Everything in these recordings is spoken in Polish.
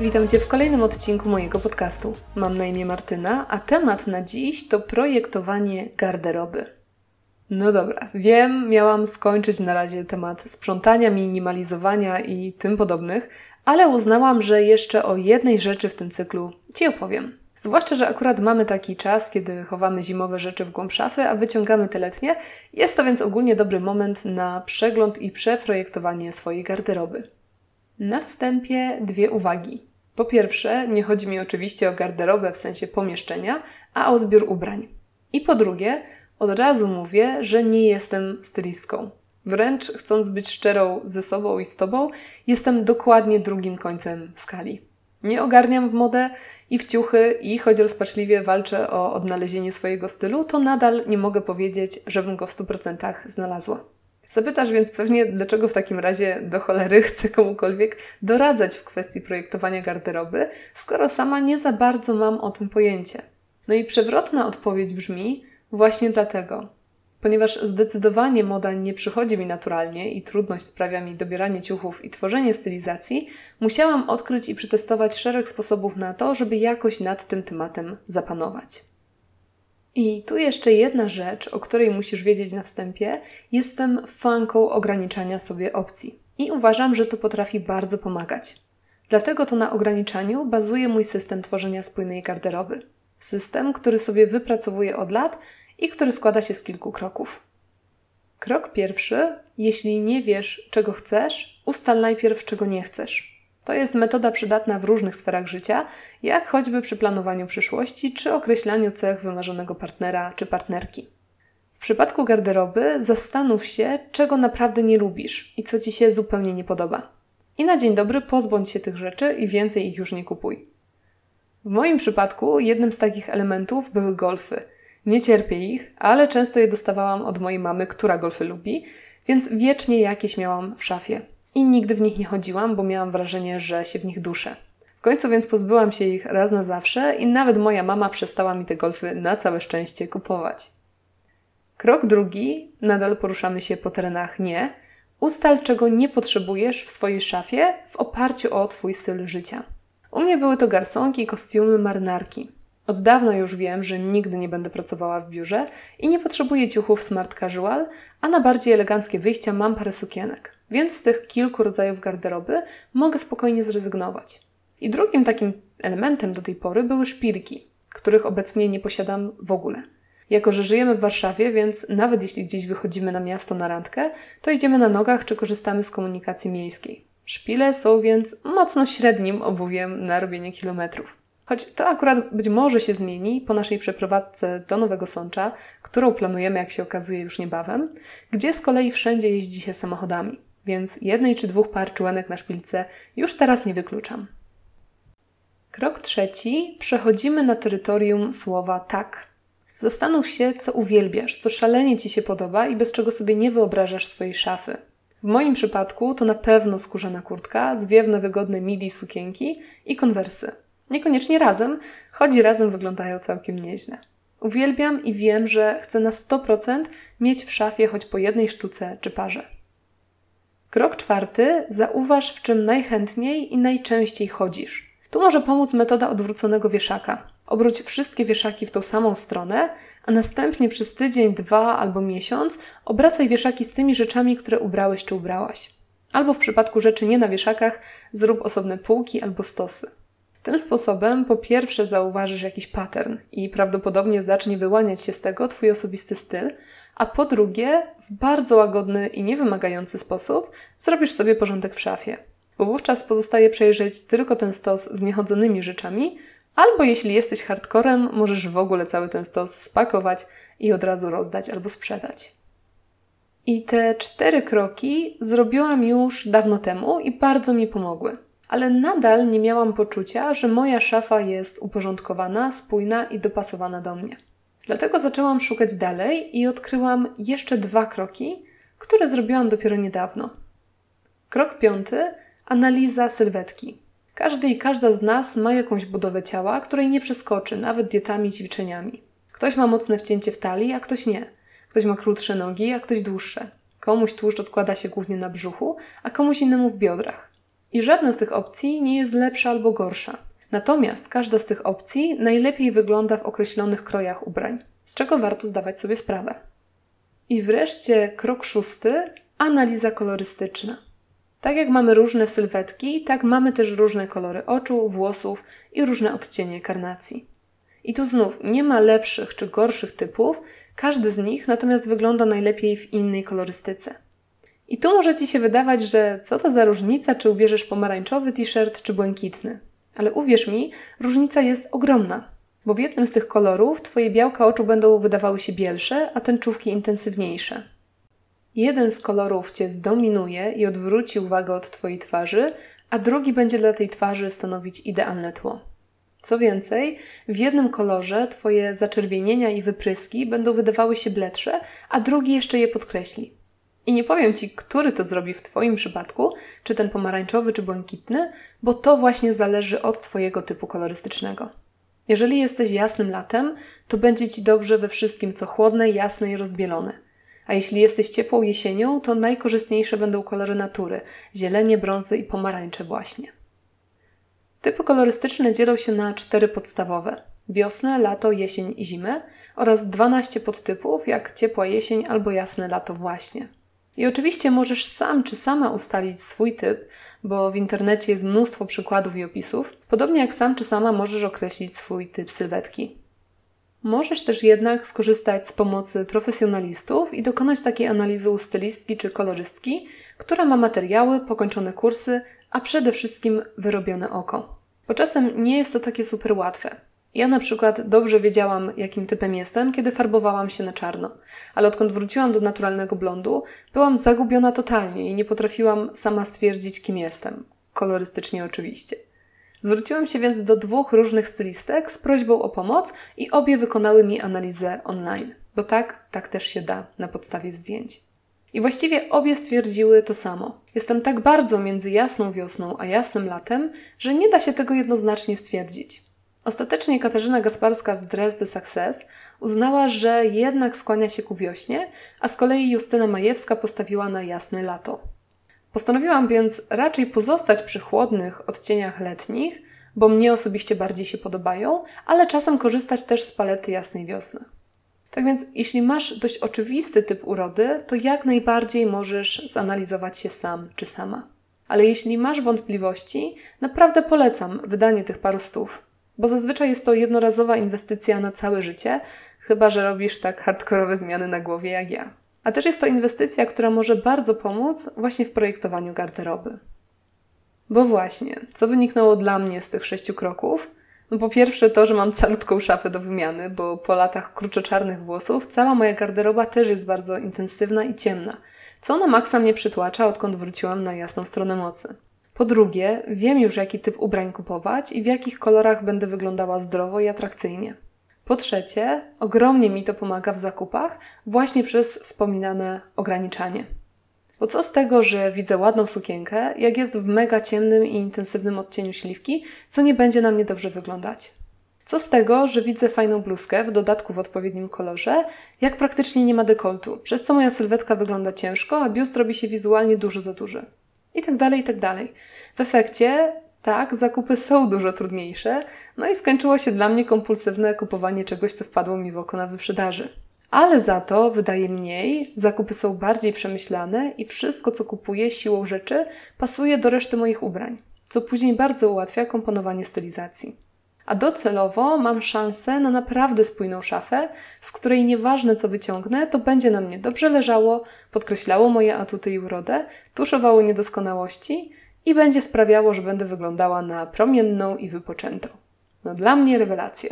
Witam Cię w kolejnym odcinku mojego podcastu. Mam na imię Martyna, a temat na dziś to projektowanie garderoby. No dobra, wiem, miałam skończyć na razie temat sprzątania, minimalizowania i tym podobnych, ale uznałam, że jeszcze o jednej rzeczy w tym cyklu Ci opowiem. Zwłaszcza, że akurat mamy taki czas, kiedy chowamy zimowe rzeczy w głąb szafy, a wyciągamy te letnie. Jest to więc ogólnie dobry moment na przegląd i przeprojektowanie swojej garderoby. Na wstępie dwie uwagi. Po pierwsze, nie chodzi mi oczywiście o garderobę w sensie pomieszczenia, a o zbiór ubrań. I po drugie, od razu mówię, że nie jestem stylistką. Wręcz chcąc być szczerą ze sobą i z tobą, jestem dokładnie drugim końcem skali. Nie ogarniam w modę i w ciuchy i choć rozpaczliwie walczę o odnalezienie swojego stylu, to nadal nie mogę powiedzieć, żebym go w 100% znalazła. Zapytasz więc pewnie, dlaczego w takim razie do cholery chcę komukolwiek doradzać w kwestii projektowania garderoby, skoro sama nie za bardzo mam o tym pojęcie. No i przewrotna odpowiedź brzmi właśnie dlatego. Ponieważ zdecydowanie moda nie przychodzi mi naturalnie i trudność sprawia mi dobieranie ciuchów i tworzenie stylizacji, musiałam odkryć i przetestować szereg sposobów na to, żeby jakoś nad tym tematem zapanować. I tu jeszcze jedna rzecz, o której musisz wiedzieć na wstępie. Jestem fanką ograniczania sobie opcji i uważam, że to potrafi bardzo pomagać. Dlatego to na ograniczaniu bazuje mój system tworzenia spójnej garderoby. System, który sobie wypracowuję od lat i który składa się z kilku kroków. Krok pierwszy: jeśli nie wiesz, czego chcesz, ustal najpierw, czego nie chcesz. To jest metoda przydatna w różnych sferach życia, jak choćby przy planowaniu przyszłości czy określaniu cech wymarzonego partnera czy partnerki. W przypadku garderoby zastanów się, czego naprawdę nie lubisz i co ci się zupełnie nie podoba. I na dzień dobry pozbądź się tych rzeczy i więcej ich już nie kupuj. W moim przypadku jednym z takich elementów były golfy. Nie cierpię ich, ale często je dostawałam od mojej mamy, która golfy lubi, więc wiecznie jakieś miałam w szafie i nigdy w nich nie chodziłam, bo miałam wrażenie, że się w nich duszę. W końcu więc pozbyłam się ich raz na zawsze i nawet moja mama przestała mi te golfy na całe szczęście kupować. Krok drugi, nadal poruszamy się po terenach nie. Ustal, czego nie potrzebujesz w swojej szafie w oparciu o Twój styl życia. U mnie były to garsonki, kostiumy, marynarki. Od dawna już wiem, że nigdy nie będę pracowała w biurze i nie potrzebuję ciuchów smart casual, a na bardziej eleganckie wyjścia mam parę sukienek. Więc z tych kilku rodzajów garderoby mogę spokojnie zrezygnować. I drugim takim elementem do tej pory były szpilki, których obecnie nie posiadam w ogóle. Jako, że żyjemy w Warszawie, więc nawet jeśli gdzieś wychodzimy na miasto na randkę, to idziemy na nogach czy korzystamy z komunikacji miejskiej. Szpile są więc mocno średnim obuwiem na robienie kilometrów. Choć to akurat być może się zmieni po naszej przeprowadzce do Nowego Sącza, którą planujemy, jak się okazuje, już niebawem, gdzie z kolei wszędzie jeździ się samochodami więc jednej czy dwóch par czułenek na szpilce już teraz nie wykluczam. Krok trzeci. Przechodzimy na terytorium słowa tak. Zastanów się, co uwielbiasz, co szalenie Ci się podoba i bez czego sobie nie wyobrażasz swojej szafy. W moim przypadku to na pewno skórzana kurtka, zwiewne wygodne midi sukienki i konwersy. Niekoniecznie razem, choć razem wyglądają całkiem nieźle. Uwielbiam i wiem, że chcę na 100% mieć w szafie choć po jednej sztuce czy parze. Krok czwarty. Zauważ, w czym najchętniej i najczęściej chodzisz. Tu może pomóc metoda odwróconego wieszaka. Obróć wszystkie wieszaki w tą samą stronę, a następnie przez tydzień, dwa albo miesiąc obracaj wieszaki z tymi rzeczami, które ubrałeś czy ubrałaś. Albo w przypadku rzeczy nie na wieszakach, zrób osobne półki albo stosy. Tym sposobem po pierwsze zauważysz jakiś pattern i prawdopodobnie zacznie wyłaniać się z tego Twój osobisty styl, a po drugie, w bardzo łagodny i niewymagający sposób zrobisz sobie porządek w szafie. Bo wówczas pozostaje przejrzeć tylko ten stos z niechodzonymi rzeczami, albo jeśli jesteś hardcorem, możesz w ogóle cały ten stos spakować i od razu rozdać albo sprzedać. I te cztery kroki zrobiłam już dawno temu i bardzo mi pomogły. Ale nadal nie miałam poczucia, że moja szafa jest uporządkowana, spójna i dopasowana do mnie. Dlatego zaczęłam szukać dalej i odkryłam jeszcze dwa kroki, które zrobiłam dopiero niedawno. Krok piąty analiza sylwetki. Każdy i każda z nas ma jakąś budowę ciała, której nie przeskoczy, nawet dietami i ćwiczeniami. Ktoś ma mocne wcięcie w talii, a ktoś nie. Ktoś ma krótsze nogi, a ktoś dłuższe. Komuś tłuszcz odkłada się głównie na brzuchu, a komuś innemu w biodrach. I żadna z tych opcji nie jest lepsza albo gorsza. Natomiast każda z tych opcji najlepiej wygląda w określonych krojach ubrań, z czego warto zdawać sobie sprawę. I wreszcie krok szósty analiza kolorystyczna. Tak jak mamy różne sylwetki, tak mamy też różne kolory oczu, włosów i różne odcienie karnacji. I tu znów nie ma lepszych czy gorszych typów, każdy z nich natomiast wygląda najlepiej w innej kolorystyce. I tu może Ci się wydawać, że co to za różnica, czy ubierzesz pomarańczowy t-shirt, czy błękitny. Ale uwierz mi, różnica jest ogromna, bo w jednym z tych kolorów Twoje białka oczu będą wydawały się bielsze, a tęczówki intensywniejsze. Jeden z kolorów Cię zdominuje i odwróci uwagę od Twojej twarzy, a drugi będzie dla tej twarzy stanowić idealne tło. Co więcej, w jednym kolorze Twoje zaczerwienienia i wypryski będą wydawały się bledsze, a drugi jeszcze je podkreśli. I nie powiem Ci, który to zrobi w Twoim przypadku, czy ten pomarańczowy, czy błękitny, bo to właśnie zależy od Twojego typu kolorystycznego. Jeżeli jesteś jasnym latem, to będzie Ci dobrze we wszystkim, co chłodne, jasne i rozbielone. A jeśli jesteś ciepłą jesienią, to najkorzystniejsze będą kolory natury zielenie, brązy i pomarańcze właśnie. Typy kolorystyczne dzielą się na cztery podstawowe: wiosnę, lato, jesień i zimę oraz 12 podtypów, jak ciepła jesień albo jasne lato właśnie. I oczywiście możesz sam czy sama ustalić swój typ, bo w internecie jest mnóstwo przykładów i opisów, podobnie jak sam czy sama możesz określić swój typ sylwetki. Możesz też jednak skorzystać z pomocy profesjonalistów i dokonać takiej analizy u stylistki czy kolorystki, która ma materiały, pokończone kursy, a przede wszystkim wyrobione oko. Bo czasem nie jest to takie super łatwe. Ja na przykład dobrze wiedziałam, jakim typem jestem, kiedy farbowałam się na czarno, ale odkąd wróciłam do naturalnego blondu, byłam zagubiona totalnie i nie potrafiłam sama stwierdzić, kim jestem. Kolorystycznie oczywiście. Zwróciłam się więc do dwóch różnych stylistek z prośbą o pomoc i obie wykonały mi analizę online, bo tak, tak też się da na podstawie zdjęć. I właściwie obie stwierdziły to samo. Jestem tak bardzo między jasną wiosną a jasnym latem, że nie da się tego jednoznacznie stwierdzić. Ostatecznie Katarzyna Gasparska z Dresdy Success uznała, że jednak skłania się ku wiośnie, a z kolei Justyna Majewska postawiła na jasne lato. Postanowiłam więc raczej pozostać przy chłodnych odcieniach letnich, bo mnie osobiście bardziej się podobają, ale czasem korzystać też z palety jasnej wiosny. Tak więc, jeśli masz dość oczywisty typ urody, to jak najbardziej możesz zanalizować się sam czy sama. Ale jeśli masz wątpliwości, naprawdę polecam wydanie tych paru stów, bo zazwyczaj jest to jednorazowa inwestycja na całe życie, chyba że robisz tak hardkorowe zmiany na głowie jak ja. A też jest to inwestycja, która może bardzo pomóc właśnie w projektowaniu garderoby. Bo właśnie, co wyniknęło dla mnie z tych sześciu kroków? No po pierwsze to, że mam calutką szafę do wymiany, bo po latach kruczoczarnych włosów cała moja garderoba też jest bardzo intensywna i ciemna, co na maksa mnie przytłacza, odkąd wróciłam na jasną stronę mocy. Po drugie, wiem już jaki typ ubrań kupować i w jakich kolorach będę wyglądała zdrowo i atrakcyjnie. Po trzecie, ogromnie mi to pomaga w zakupach właśnie przez wspominane ograniczanie. Bo co z tego, że widzę ładną sukienkę, jak jest w mega ciemnym i intensywnym odcieniu śliwki, co nie będzie na mnie dobrze wyglądać? Co z tego, że widzę fajną bluzkę, w dodatku w odpowiednim kolorze, jak praktycznie nie ma dekoltu, przez co moja sylwetka wygląda ciężko, a biust robi się wizualnie dużo za duży. I tak dalej, i tak dalej. W efekcie, tak, zakupy są dużo trudniejsze, no i skończyło się dla mnie kompulsywne kupowanie czegoś, co wpadło mi w oko na wyprzedaży ale za to wydaje mniej, zakupy są bardziej przemyślane i wszystko, co kupuję siłą rzeczy, pasuje do reszty moich ubrań, co później bardzo ułatwia komponowanie stylizacji. A docelowo mam szansę na naprawdę spójną szafę, z której nieważne co wyciągnę, to będzie na mnie dobrze leżało, podkreślało moje atuty i urodę, tuszowało niedoskonałości i będzie sprawiało, że będę wyglądała na promienną i wypoczętą. No dla mnie rewelacja.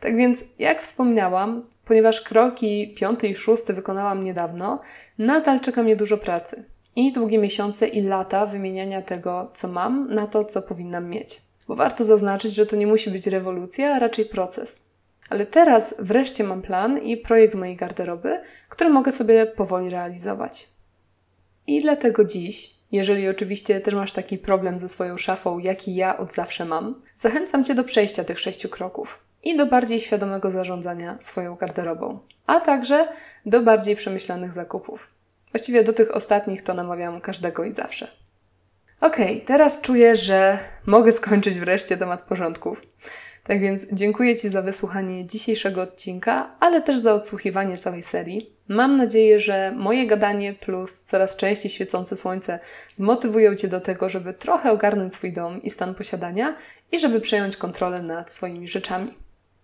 Tak więc, jak wspomniałam, ponieważ kroki piąty i szósty wykonałam niedawno, nadal czeka mnie dużo pracy. I długie miesiące i lata wymieniania tego, co mam, na to, co powinnam mieć. Bo warto zaznaczyć, że to nie musi być rewolucja, a raczej proces. Ale teraz wreszcie mam plan i projekt mojej garderoby, który mogę sobie powoli realizować. I dlatego dziś, jeżeli oczywiście też masz taki problem ze swoją szafą, jaki ja od zawsze mam, zachęcam Cię do przejścia tych sześciu kroków i do bardziej świadomego zarządzania swoją garderobą, a także do bardziej przemyślanych zakupów. Właściwie do tych ostatnich to namawiam każdego i zawsze. Okej, okay, teraz czuję, że mogę skończyć wreszcie temat porządków. Tak więc dziękuję Ci za wysłuchanie dzisiejszego odcinka, ale też za odsłuchiwanie całej serii. Mam nadzieję, że moje gadanie plus coraz częściej świecące słońce zmotywują Cię do tego, żeby trochę ogarnąć swój dom i stan posiadania i żeby przejąć kontrolę nad swoimi rzeczami.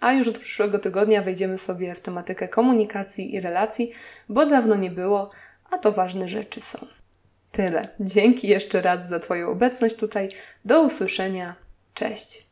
A już od przyszłego tygodnia wejdziemy sobie w tematykę komunikacji i relacji, bo dawno nie było, a to ważne rzeczy są. Tyle. Dzięki jeszcze raz za Twoją obecność tutaj. Do usłyszenia. Cześć.